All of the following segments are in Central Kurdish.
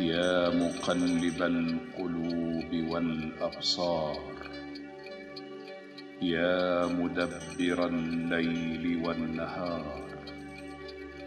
يا مقلب القلوب والابصار يا مدبر الليل والنهار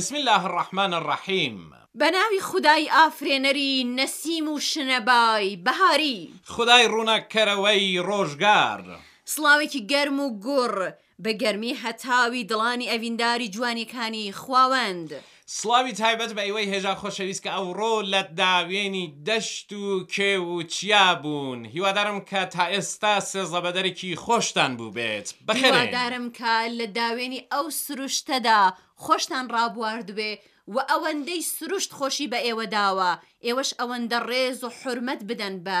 بسم اللە الرحمن الرحیم. بەناوی خودای ئافرێنەری نەسیم و شنەبای بەهاری. خودای ڕووناککەرەوەی ڕۆژگار. سڵاوێکی گەرم و گوڕ بە گەرمی هەتاوی دڵانی ئەوینداری جوانیەکانی خواوەند. سڵاوی تایبەت بە ئیوەی هێژا خۆشەویست کە ئەوڕۆ لە داوێنی دەشت و کێو و چیا بوون هیوادارم کە تا ئێستا سێزەبەدەرکی خۆشتان بووبێت بەخێرێن. هیوادارم کە لە داوێنی ئەو سروشتەدا خۆشتان ڕابواردبێ و ئەوەندەی سروشت خۆشی بە ئێوە داوە ئێوەش ئەوەندە ڕێز و حورمەت بدەن بە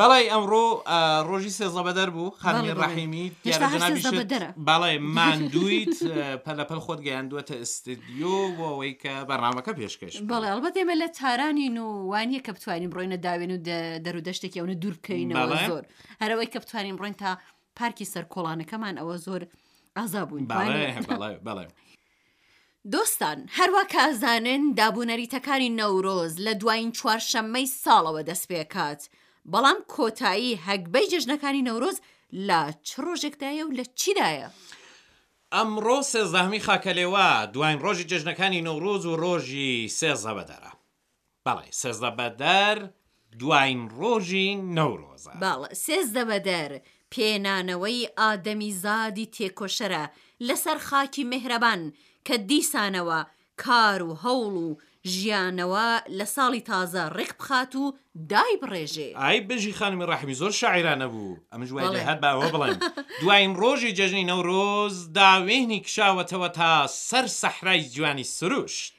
بەڵی ئەمڕۆ ڕۆژی سێزەبەدەر بوو خانی ڕحیمی باڵی مادویت پەلەپەل خۆت گەیاندووەتە ئستدیۆ بۆەوەی کە بەڕامەکە پێشکەش بەڵێ ئەڵبەت ئێمە لە تارانی و وانە کە بتوانین ڕۆینە داوێن و دەرو دەشتێکی ئەوە دوور بکەینەوە زۆر هەرەوەی کە بتوانین ڕۆین تا پارکی سەر کۆڵانەکەمان ئەوە زۆر ئازا بووین بەڵێ. دۆستان هەروە کازانن دابوونەریتەکانی نەورۆز لە دوایین چوارشەممەی ساڵەوە دەست پێکات بەڵام کۆتایی هەگبەی جەژنەکانی نەورۆز لە چ ڕۆژێکدایە و لە چیدایە؟ ئەمڕۆ سێزدەهمی خاکەلێوە دوایین ڕۆژی جەژنەکانی نەورۆز و ڕۆژی سێزەوە دارا بەڵێ سێزدە بەدەر دواین ڕۆژی نەورۆزە. بەڵ سێزدە بەدەر پێنانەوەی ئادەمیزادی تێکۆشەرە لەسەر خاکی مێهرەبان کە دیسانەوە کار و هەوڵ و ژیانەوە لە ساڵی تازە ڕێک بخات و دایبڕێژێ. ئای بژی خانمی ڕەحمی زۆر شاعیرانە بوو ئەمنش وای لێهات با ئەوە بڵێم دواین ڕۆژی جەژنی نەورۆز داوێنی کشاوەتەوە تا سەر سەحرای جوانی سروشت.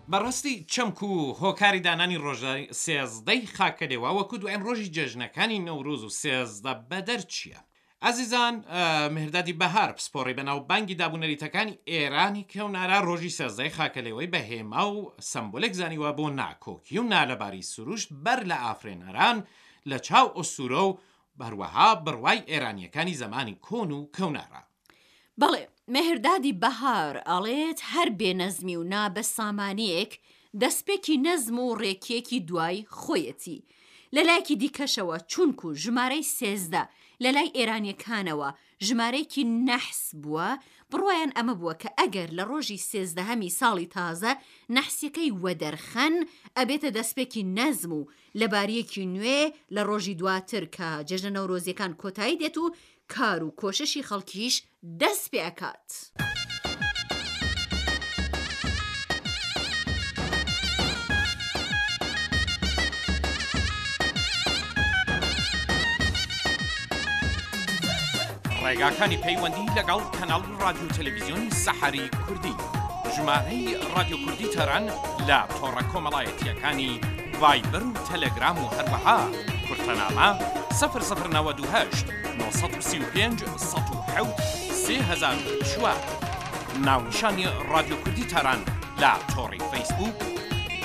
بەڕاستی چەمک و هۆکاری دانانی ڕۆژە سێزدە ی خاکە لێوا وەکو دواین ڕۆژی جێژنەکانی نەوروز و سێزدە بەدەر چیە؟ ئازیزان مێهردادی بەهار پسپۆڕی بەناوبانگی داب و نەریتەکانی ئێرانی کەونارا ڕۆژی سێزدە ی خاکە لێوەی بە هێما و سەمبولێک زانیوە بۆ ناکۆکی و نالەباری سروشت بەر لە ئافرێنەران لە چاو ئوسورۆ و بهروهها بڕوای ئێرانییەکانی زەمانی کۆن و کەونارا. بەڵێ، مێهردادی بەهار ئەڵێت، هەر بێنەزمی و نابەسامانییەک دەسپێکی نەزم و ڕێکییەکی دوای خۆیەتی. لە لایەکی دیکەشەوە چونکو ژمارەی سێزدە لە لای ئێرانییەکانەوە ژمارەیەکی نەحس بووە، بڕوایان ئەمە بووە کە ئەگەر لە ڕۆژی سێزدەهەمی ساڵی تازە نەحسییەکەی وەدەرخەن، ئەبێتە دەسپێکی نەزم و لەباریەکی نوێ لە ڕۆژی دواتر کە جەژنە نەورۆزیەکان کۆتایی دێت و کار و کۆششی خەڵکیش دەست پێ ئەکات. ڕادیۆ و تەلەڤیزیۆنی سەحەری کوردی ژمارەی ڕادیۆ کوردی تاران لە تۆڕە کۆمەڵایەتییەکانی ڤایبەر و تەلەگرام و هەروەها کورتەنامە 0998 935 107 3004 ناونیشانی ڕادیۆ کوردی تاران لە تۆڕی فەیسبووک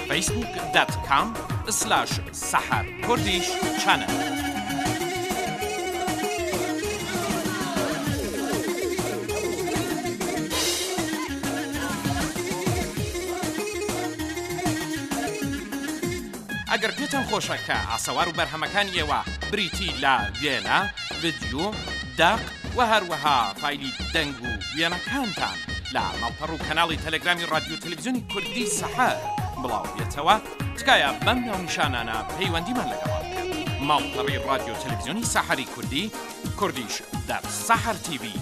فەیسبووک دات کام سلاش سحر کوردیش چەنەل. ئەگەر پێتان خۆشە کە ئاسەوار و بەرهەمەکانی ئێوە بریتی لە وێنە ڤیددیو دەق و هەروەها فیلی دەنگ و وێنەکانتان لە ماڵپەڕ و کەناڵی تەلگرامی رادیو تەلویزیۆنی کوردی سەحە بڵاوبێتەوە. تکایە بەم ناونیشانانە پەیوەندیمان لەگەڵ بکەن ماڵپەڕی ڕادیۆ تەلەڤزیۆنی سەحری کوردی کوردیش دەر سەحر تیڤی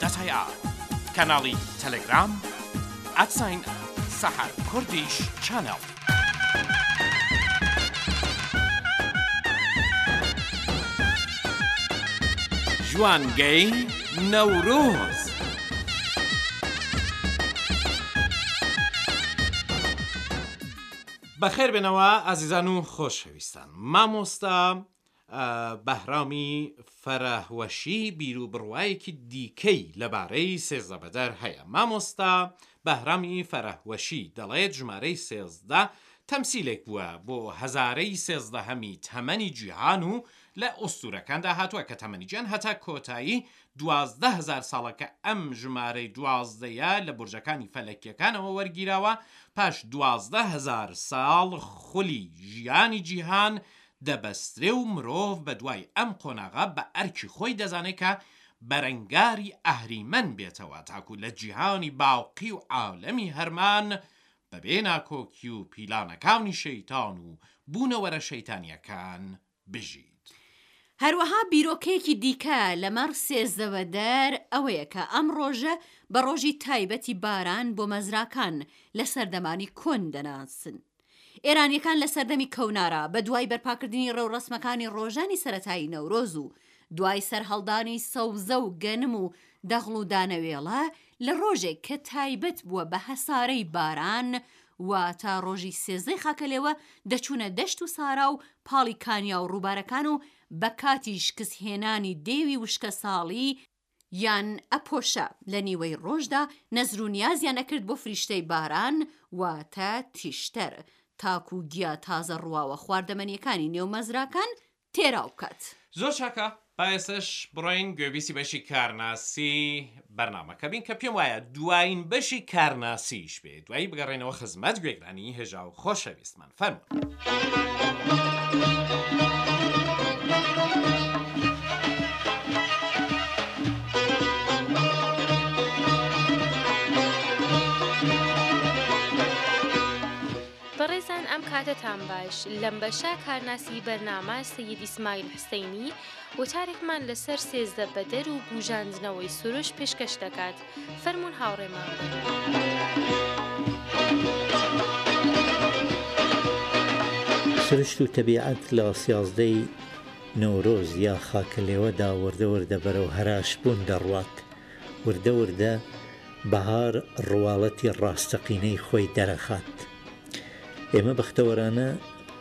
دەتای ئا کەناڵی تەلەگرام ئەتساین سەحر کوردیش چەناڵ جوانگەی نەورۆز بەخێربێنەوە ئازیزان و خۆشەویستان مامۆستا بەهرامی فەرەهوەشی بیرو بڕوایەکی دیکەی لەبارەی سێزدە بەدەر هەیە مامۆستا بەهرامی فەرەهوەشی دەڵێت ژمارەی سێزدە تەمسیلێک بووە بۆ هەزارەی سێزدەهەمی تەمەنی جیهان و لە ئوستورەکاندا هاتووە کە تەمەنی جیان هەتا کۆتایی دوازدە هەزار ساڵە کە ئەم ژمارەی دوازدەیە لە بورجەکانی فەلەکییەکانەوە وەرگیراوە، پاش دوازدە هەزار ساڵ خولی ژیانی جیهان دەبەسترێ و مرۆڤ بەدوای ئەم قۆناغە بە ئەرکی خۆی دەزانێ کە بەرەنگاری ئەهریمەن بێتەوە تاکوو لە جیهانی باوقی و عالەمی هەرمان بەبێ ناکۆکی و پیلانەکانی شەیتان و بوونەوەرە شەیتانییەکان بژیت. هەروەها بیرۆکەیەکی دیکە لەمەڕ سێزەوەدەر ئەوەیە کە ئەم ڕۆژە بە ڕۆژی تایبەتی باران بۆ مەزراکان لە سەردەمانی کۆن دەناسن. ئێرانیەکان لە سەردەمی کەونارا بە دوای بەرپاکردنی ڕێوڕەسمەکانی ڕۆژانی سەرەتایی نەورۆز و دوای سەرهەڵدانی سەوزە و گەنم و دەغڵ و دانەوێڵە لە ڕۆژێک کە تایبەت بووە بە هەسارەی باران و تا ڕۆژی سێزدەی خاکەلێوە دەچوونە دەشت و سارا و پاڵی کانیا و ڕووبارەکان و بە کاتی شکستهێنانی دێوی وشکەساڵی یان ئەپۆشە، لە نیوەی ڕۆژدا نەزر و نیازیان ئەکرد بۆ فریشتەی باران واتە تیشتەر، تاکوو گیا تازە ڕواوە خواردەمەنییەکانی نێو مەزراکان تێراو بکات. زۆر چاکە با ئێستەش بڕۆین گوێبیستی بەشی کارناسی بەرنامەکە بین کە پێم وایە دوایین بەشی کارناسیش بێ دوایی بگەڕێنەوە خزمەت گوێگرانی هێژاو خۆشەویستمان فەرموون. بەڕێزان ئەم کاتەتان باش لەم بەشە کارناسی بەرنامە سەید ئیسماعیل حسینی وتارێکمان لەسەر سێزدە بەدەر و بوژاندنەوەی سروش پێشکەش دەکات فەرمونون هاوڕێمان. سروشت و تەبیعەت لە سیازدەی نەورۆز یا خاکەلێوەدا وردە وردە بەرەو هەراشبوون دەڕوات، وردە وردە بەهار ڕواڵەتی ڕاستەقینەی خۆی دەرەخات. ئێمە بەختەوەرانە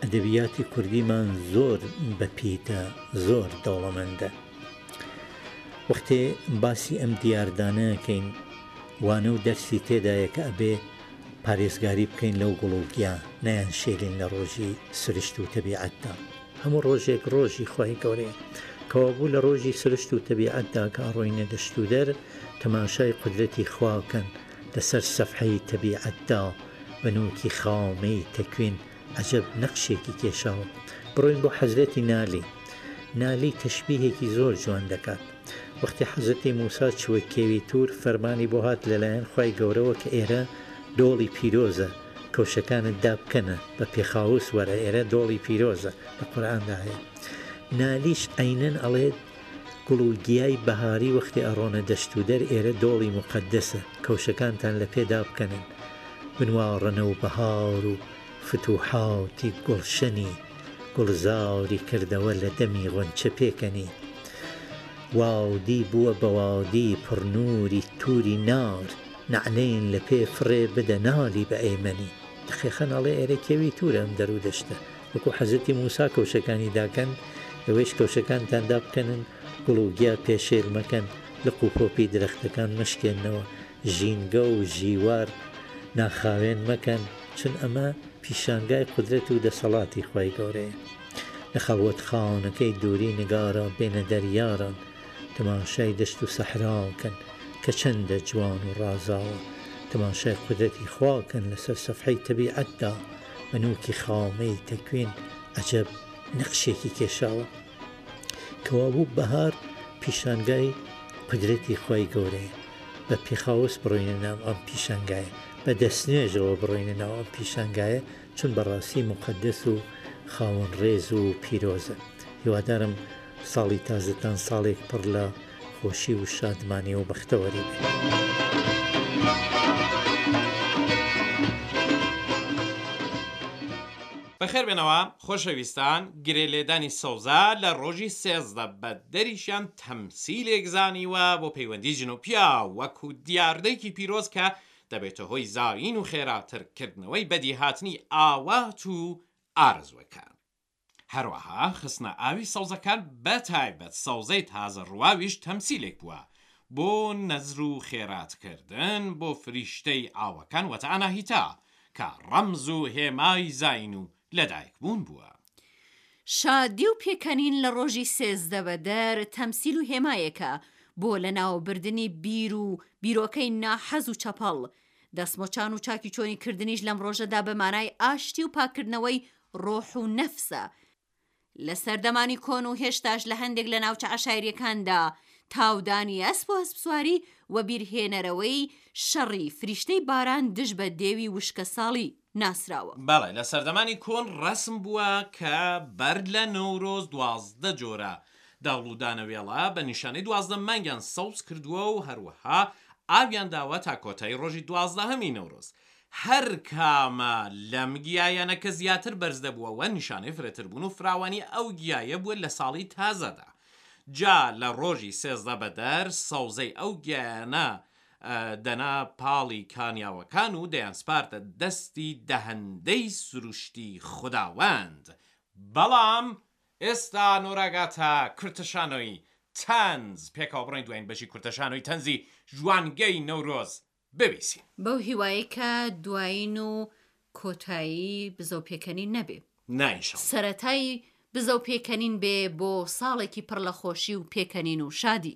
ئەدەبیاتی کوردیمان زۆر بەپیتە زۆر دەوڵەمەندە. وەختێ باسی ئەم دیاردانەکەین وانە و دەرسی تێدایە کە ئەبێ پارێزگاری بکەین لەو گوڵوگیا نەیان شێلین لە ڕۆژی سرشت و تەبیعەتدا. هەموو ڕۆژێک ڕۆژی خوای گەورەیە. کەوابوو لە ڕۆژی سروشت و تەبیعەتدا کە ئەڕۆینە دەشت و دەر تەماشای قودرەتی خوا کەن لەسەر سەفحەی تەبیعەتدا بە نووکی خاومەی تەکوین عەجەب نەقشێکی کێشاوە. بڕۆین بۆ حەزرەتی نالی. نالی تەشبیهێکی زۆر جوان دەکات. وەختی حەزرەتی مووسا چووە کێوی توور فەرمانی بۆ هات لەلایەن خوای گەورەوە کە ئێرە دۆڵی پیرۆزە، کەوشەکانت دابکەنە بە پێخاوس وەرە ئێرە دۆڵی پیرۆزە لە قورئاندا هەیە نالیش عینەن ئەڵێت گوڵ و گیای بەهاری وەختی ئەڕۆنە دەشت و دەر ئێرە دۆڵی مقەدەسە کەوشەکانتان لە پێ دابکەنن بنوا ڕەنە و بەهار و فتوحاتی گوڵشەنی گوڵزاری کردەوە لە دەمی غونچە پێکەنی وادی بووە بە وادی پڕنووری تووری نار نەعلەین لە پێ فڕێ بدە نالی بە ئەیمەنی. دەقیقا ناڵێ ئێرە کێوی تورە ئەم دەرو دەشتە وەکو حەزرەتی موسا کەوشەکانی داکەن ئێوەیش کەوشەکانتان دابکەنن گوڵ و گیا پێشێل مەکەن لق و پۆپی درەختەکان مەشکێنەوە ژینگە و ژیوار ناخاوێن مەکەن چون ئەمە پیشانگای قودرەت و دەسەڵاتی خوای گەورەیە لە خەڵوەت خاوەنەکەی دووری نگارا بێنە دەر یاران تماشای دەشت و سەحراکەن کە چەندە جوان و ڕازاوە تماشای قودرەتی خوا کەن لەسەر سەفحەی تەبیعەتدا بە نوکی خامەی تەکوین عەجەب نەقشێکی کێشاوە کەوابوو بەهار پیشانگای قودرەتی خوای گەورەیە بە پێخاوەس بڕۆینە ناو ئەم پیشانگایە بە دەستنوێژەوە بڕۆینە ناو ئەم پیشانگایە چون بەڕاستی مقدس و خاوەن ڕێز و پیرۆزە هیوادارم ساڵی تازەتان ساڵێک پڕ لە خۆشی و شادمانی و بەختەوەری بەخێر بێنەوە خۆشەویستان گرێ لێدانی سەوزە لە ڕۆژی سێزدە بە دەریشیان تەمسیلێک زانیوە بۆ پەیوەندی جن و پیاو وەکو دیاردەیکی پیرۆز کە دەبێتە هۆی زایین و خێراتر کردنەوەی بەدیهاتنی ئاوات و ئارەزوەکان. هەروەها خستنە ئاوی سەوزەکان بە تایبەت سەوزەی تازە ڕواویش تەمسیلێک بووە بۆ نەزر و خێراتکردن بۆ فریشتەی ئاوەکان وەتا ئاناهیتا کە ڕەمز و هێمای زین و لەدایکبوون بووە. شادی و پێکەنین لە ڕۆژی سێزدە بەدەر تەمسیل و هێمایەکە بۆ لەناوبردنی بیر و بیرۆکەی ناحەز و چەپەڵ. دەستمۆچان و چاکیچۆنی کردنیش لەم ڕۆژەدا بە مانای ئاشتی و پاککردنەوەی ڕۆح و نەفسە. لە سەردەمانی کۆن و هێشتاش لە هەندێک لە ناوچە عەشایریەکاندا تاودانی ئەسپ و ئەسپسواری وەبیرهێنەرەوەی شەڕی فریشتەی باران دژ بە دێوی وشکەساڵی ناسراوە. بەڵێ لە سەردەمانی کۆن ڕەسم بووە کە بەر لە نەورۆز دوازدە جۆرە داڵ و دانەوێڵە بە نیشانەی دوازدە مانگیان سەوز کردووە و هەروەها ئاویان داوە تا کۆتایی ڕۆژی دوازدەهەمی نەورۆز. هەر کامە لەم گیایانە کە زیاتر بەرز دەبووە وە نیشانەی فرەتر بوون و فراوانی ئەو گیایە بووە لە ساڵی تازەدا جا لە ڕۆژی سێزدە بەدەر سەوزەی ئەو گیایانە دەنا پاڵی کانیاوەکان و دەیان سپاردە دەستی دەهەندەی سروشتی خوداوەند بەڵام ئێستا نوراگاتا کورتەشانۆی تەنز پێکەوە بڕۆین دوایین بەشی کورتەشانۆی تەنزی ژوانگەی نەورۆز بویسین. بەو هیوایەی کە دوایین و کۆتایی بزەو پێکەنین نەبێ. نا ان شاء اللە. سەرەتای بزەو پێکەنین بێ بۆ ساڵێکی پڕ لە خۆشی و پێکەنین و شادی.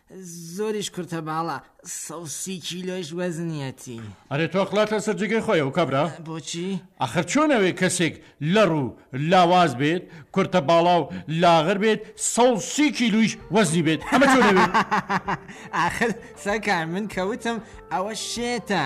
زۆریش کورتە باڵا سەد و سی کیلۆیش وەزنیەتی. ئەرێ تۆقلا تە سەر جێگەی خۆیەوە کابرا. بۆچی؟ ئەخر چۆن ئەوێ کەسێک لەڕ و لاواز بێت کورتە باڵا و لاغر بێت سەد و سی کیلویش وەزنی بێت ئەمە چۆن ئەوێ. ئاخر سەرکار من کە وتم ئەوە شێتە.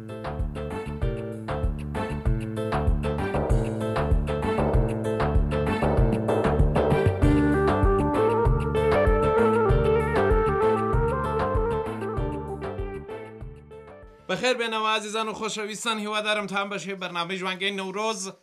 بەخێر بێنەوە ئازیزان و خۆشەویستان هیوادارم تان بەشێ بەرنامەی جوانگەی نەورۆز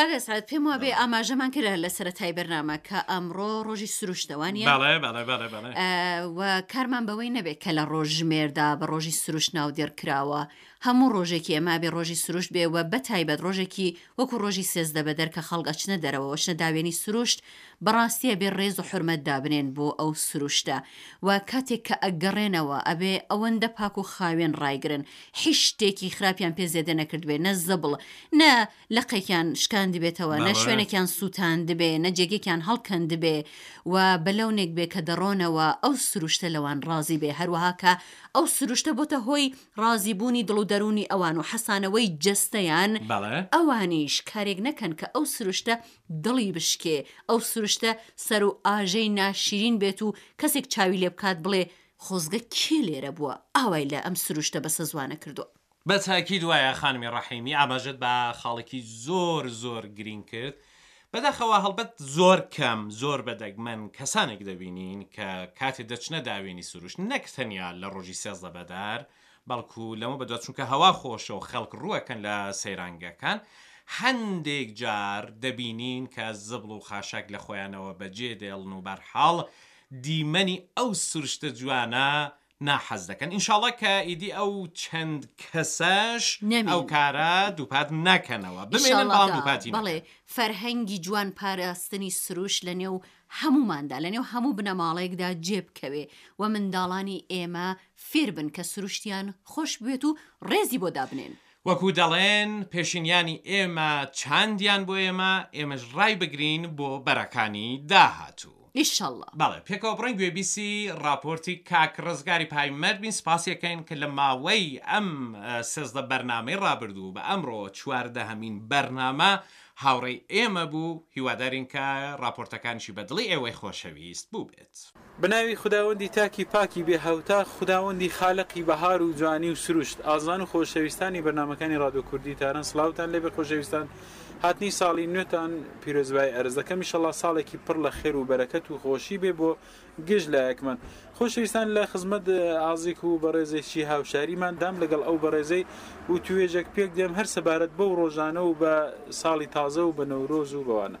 کاک ئەسعەد پێم وابێ بەڵێ. ئاماژەمان کرا لە سەرەتای بەرنامە کە ئەمڕۆ ڕۆژی سروشتە وانە بەڵێ بەڵێ بەڵێ بەڵێ و کارمان بەوەی نەبێت کە لە ڕۆژژمێردا بە ڕۆژی سروشت ناودێڕ کراوە هەموو ڕۆژێکی ئەما بێ ڕۆژی سروشت بێ و بە تایبەت ڕۆژێکی وەکو ڕۆژی سێزدە بەدەر کە خەڵک ئەچنە دەرەوە ئەچنە داوێنی سروشت بەڕاستی ئەبێ ڕێز و حورمەت دابنێن بۆ ئەو سروشتە و کاتێک کە ئەگەڕێنەوە ئەبێ ئەوەندە پاک و خاوێن ڕایگرن هیچ شتێکی خراپیان پێ زێدە نەکردبێ نە زبڵ نە لقێکیان شکاندبێتەوە نە شوێنێکیان سووتاندبێ نە جێگێکیان هەڵکەندبێ و بە لەونێک بێ کە دەڕۆنەوە ئەو سروشتە لەوان ڕازی بێ هەروەها کە ئەو سروشتە بۆتە هۆی ڕازی بوونی دڵ و دەروونی ئەوان و حەسانەوەی جەستەیان ئەوانیش کارێک نەکەن کە ئەو سروشتە دڵی بشکێ ئەو سروشتە سەر و ئاژەی ناشیرین بێت و کەسێک چاوی لێ بکات بڵێ خۆزگە کێ لێرە بووە ئاوای لە ئەم سروشتە بەسەزوانە کردووە. بە تاکید وایە خانمی ڕەحیمی، ئاماژەت بە خاڵێکی زۆر زۆر گرینگ کرد، بەداخەوە هەڵبەت زۆر کەم، زۆر بە دەگمەن کەسانێک دەبینین کە کاتێ دەچنە داوێنی سروشت نەک تەنیا لە ڕۆژی سێزدە بەدار، بەڵکو لەمە بەدوا چونکە هەوا خۆشە و خەڵک ڕووەکەن لە سەیرانگەکان، هەندێک جار دەبینین کە زبڵ و خاشاک لە خۆیانەوە بەجێ دێڵن و بەرحاڵ دیمەنی ئەو سروشتە جوانە ناحەز دەکەن، ئینشاڵا کە ئیدی ئەو چەند کەسەش ئەو کارە دووپات نەکەنەوە، بمێنن بەڵام دووپاتی نەکەن. بەڵێ فەرهەنگی جوان پاراستنی سروشت لە نێو هەمووماندا، لە نێو هەموو بنەماڵەیەکدا جێ بکەوێ و منداڵانی ئێمە فێر بن کە سروشتیان خۆش بوێت و ڕێزی بۆ دابنێن. وەکو دەڵێن، پێشینیانی ئێمە چاندیان بۆ ئێمە، ئێمەش ڕای بگرین بۆ بەرەکانی داهاتوو. ئیشەڵڵا. بەڵێ، پێکەوە بڕۆین گوێبیسی ڕاپۆرتی کاک ڕزگاری پای مەرد بین، سپاسی ئەکەین کە لە ماوەی ئەم سێزدە بەرنامەی ڕابردوو و بە ئەمڕۆ چواردەهەمین بەرنامە هاوڕێی ئێمە بوو، هیوادارین کە ڕاپۆرتەکانیشی بە دڵی ئێوەی خۆشەویست بووبێت. بێت. بەناوی خوداوەندی تاکی پاکی بێ هەوتا، خوداوەندی خالقی بەهار و جوانی و سروشت، ئازان و خۆشەویستانی بەرنامەکانی ڕادیۆ کوردی تاران سڵاوتان لێبێ خۆشەویستان، هاتنی ساڵی نوێتان پیرۆزبایی ئەرز دەکەم ئیشەڵا ساڵێکی پڕ لە خێر و بەرەکەت و خۆشی بێ بۆ گشت لایەکمان خۆشەویستان لە خزمەت ئازیک و بەڕێزێکی هاوشاریمان دام لەگەڵ ئەو بەڕێزەی وتووێژێک پێک دێم هەر سەبارەت بەو ڕۆژانە و بە ساڵی تازە و بە نەورۆز و بەوانە.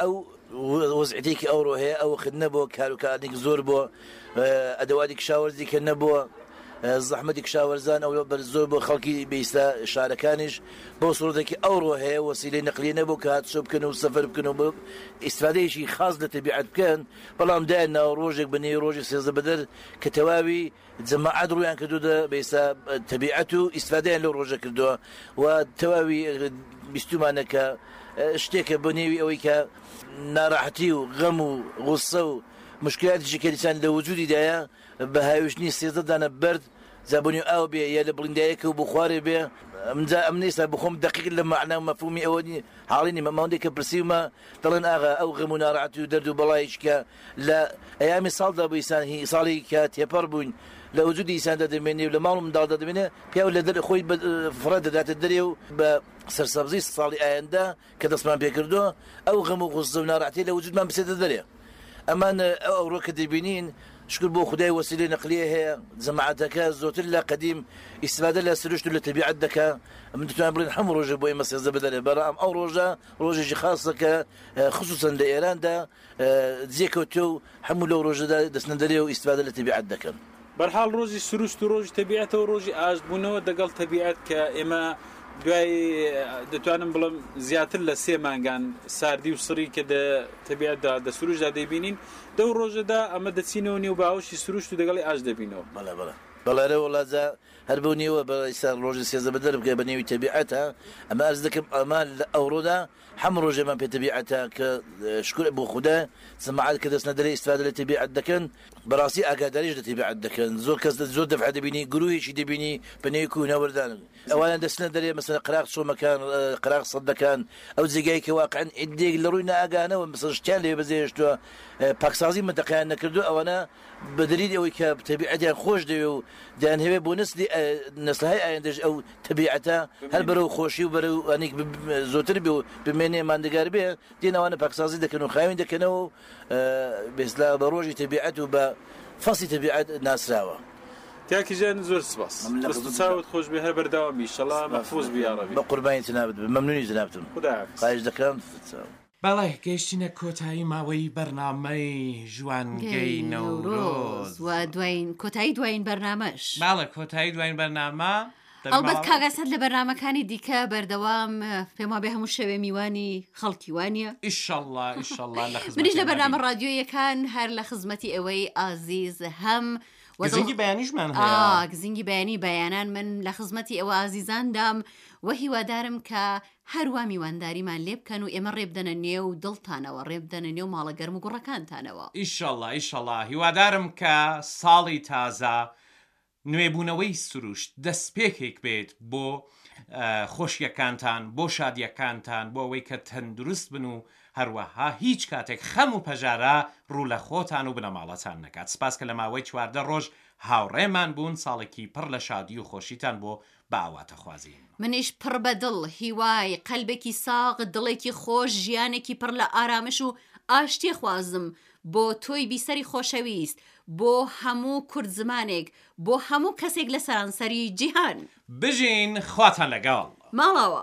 ئەو وەزعیەتەی کە ئەوڕۆ هەیە ئەو وەخت نەبووە کاروکارنێک زۆر بۆ ئەدەواتی کشاوەرزی کە نەبووە زەحمەتی کشاوەرزان ئەو بەر زۆر بۆ خەڵکی بیستە شارەکانیش بۆ سرۆتێکی ئەوڕۆ هەیە وەسیلەی نقلیە نەبوو کە هاتشۆ بکەن و سەفەر بکەن و بۆ ئیسفادەیەکی خاص لە تەبیعەت بکەن بەڵام دایان ناوە ڕۆژێک بنێ ڕۆژی سێزدە بەدەر کە تەواوی جەماعەت ڕوویان کردۆتە بەئیستا تەبیعەت و ئیستفادەیان لەو ڕۆژە کردووە و تەواوی بیستومانە کە شتێکە بۆ نێوی ئەوەی کە ناڕەحەتی و غەم و غوسە و مشکلاتیشی کە دیسان لە وجودیدایە بە هاویشتنی سێزدە دانە بەرد جا بۆ نێو ئاو بێ یا لە بڵیندایەکە و بۆ خوارێ بێ ئەمجا ئەم ئێستا بخۆم دەقیق لە مەعنا و مەفهومی ئەوە حاڵی نیم ئەم ئەوەندەی کە پرسیومە دەڵێن ئاغا ئەو غەم و ناڕەحەتی و دەرد و بەڵایش کە لە ئەیامی ساڵدا بۆ ئیسان هی ساڵی کە تێپەڕ بووین لە وجودی ئیسان دەدەمێنێ و لە ماڵ و منداڵ دەدەمێنێ پیاو لە دەر خۆی فڕێ دەداتە دەرێ و بە سەرسەبزی ساڵی ئایندە کە دەستمان پێ کردووە ئەو غەم و غوسزە و ناڕەحەتیە لە وجودمان بچێتە دەرێ ئەمان ئەو ئەوڕۆ کە دەبینین شکر بۆ خودای وەسیلەی نەقلیە هەیە جەماعەتەکە زۆرتر لە قەدیم ئیستفادە لە سروشت و لە تەبیعەت دەکا من دەتوان بڵێن هەموو ڕۆژێ بۆ ئێمە سێزدە بدەرێ بەرام ئەو ڕۆژە ڕۆژێکی خاصە کە خصوصا لە ئێراندا جێکەوتووە و هەموو لەو ڕۆژەدا دەچنە دەرێ و ئیستفادە لە تەبیعەت دەکەن. بەرحاڵ ڕۆژی سروشت و ڕۆژی تەبیعەتە و ڕۆژی ئاشتبوونەوە دەگەڵ تەبیعەت کە ئێمە دوای دەتوانم بڵێم زیاتر لە سێ مانگان ساردی و سڕی کە دە تەبیعەتدا دە سروشدا دەیبینین دەو ڕۆژەدا ئەمە دەچینەوە نێو باوەشی سروشت و دەگەڵی ئاش دەبینەوە. بەڵێ بەڵێ بەڵێ ئەرێ وەڵا جا هەر بەو نێوە بە ئیستا ڕۆژی سێزدە بە دەر بکە بە نێوی تەبیعەتە ئەمە ئەرز دەکەم ئەمە لە ئەوڕۆدا حەم ڕۆژێ مان پێ تەبیعەتە کە شکور بۆ خودا سماعەت کە دەست نەدەرێ ئیستفادە لە تەبیعەت دەکەن بەڕاستی ئاگاداریش لە تەبیعەت دەکەن زۆر کەس زۆر دەفعە دەبینی گروهێکی دەبینی بە نێوی کوهنەوەردان ئەوانە دەست نەدەرێ مەسەلەن قەراغ چۆمەکان قەراغ سەدەکان ئەو جێگای کە واقعەن ئیدێک لە ڕووی نائاگانەوە مەسەلەن شتیان لێ بەجێ هێشتووە پاکسازی مەنتەقەیان نەکردووە ئەوانە بە دەلیلی ئەوەی کە تەبیعەتیان خۆش دەوێ و دەیانهەوێ بۆ نەسلی ئە نەسلهای ئایندەش ئەو تەبیعەتە هەر بەرەو خۆشی و بەرەو ئەنیک ب زۆتر بێ و بمێنێ ماندگار بێ دێن ئەوانە پاکسازی دەکەن و خاوێن دەکەنەوە و بێسلا بە ڕۆژی تەبیعەت و بە فەسڵی تەبیعەت ناسراوە. کاک گیان زۆر سپاس مەمنون لە دەست و خزمەتتان چاوت بم. خۆش بێ هەر بەردەوام بی ئیشەڵا سپاس مەحفوظ بی یاڕەبی بەقوربانی جەنابت بم مەمنونی جەنابتم خودایە خواهش دەکەم بەڵێ گەیشتینە کۆتایی ماوەی بەرنامەی ژوانگەی نەورۆز و دوایین کۆتایی دوایین بەرنامەش بەڵێ کۆتایی دوایین بەرنامە ئەڵبەت کاگەسەد لە بەرنمەکانی دیکە بەردەوام پێم وابێ هەموو شەوێ میوانی خەڵکی وانە ئیشله ئیشله لە منیش لە بەرنامە رادیۆیەکان هەر لە خزمەتی ئەوەی ئازیز هەم وەزنگی بەیانیشمان گزینگی بەیانی بەیانان من لە خزمەتی ئەوە ئازیزاندام و هیوادارم کە هەر وا میوانداریمان لێ بکەن و ئێمە ڕێ بدەنە نێو دڵتانەوە، ڕێ بدەنە نێو ماڵە گەرم و گوڕەکانتانەوە. ئیشەڵا ئیشەڵا هیوادارم کە ساڵی تازە نوێبوونەوەی سروشت دەستپێکێک بێت بۆ خۆشیەکانتان بۆ شادیەکانتان بۆ ئەوەی کە تەندروست بن و هەروەها هیچ کاتێک خەم و پەژارە ڕوو لە خۆتان و بنەماڵەتان نەکات سپاس کە لە ماوەی چواردە ڕۆژ هاوڕێمان بوون ساڵێکی پڕ لە شادی و خۆشیتان بۆ با ئاواتەخوازین. منیش پڕ بە دڵ هیوای قەلبێکی ساغ دڵێکی خۆش ژیانێکی پڕ لە ئارامش و ئاشتی خوازم بۆ تۆی بیسەری خۆشەویست بۆ هەموو کورد زمانێک بۆ هەموو کەسێک لە سەرانسەری جیهان. بژین خواتان لەگەڵ. ماڵاوا.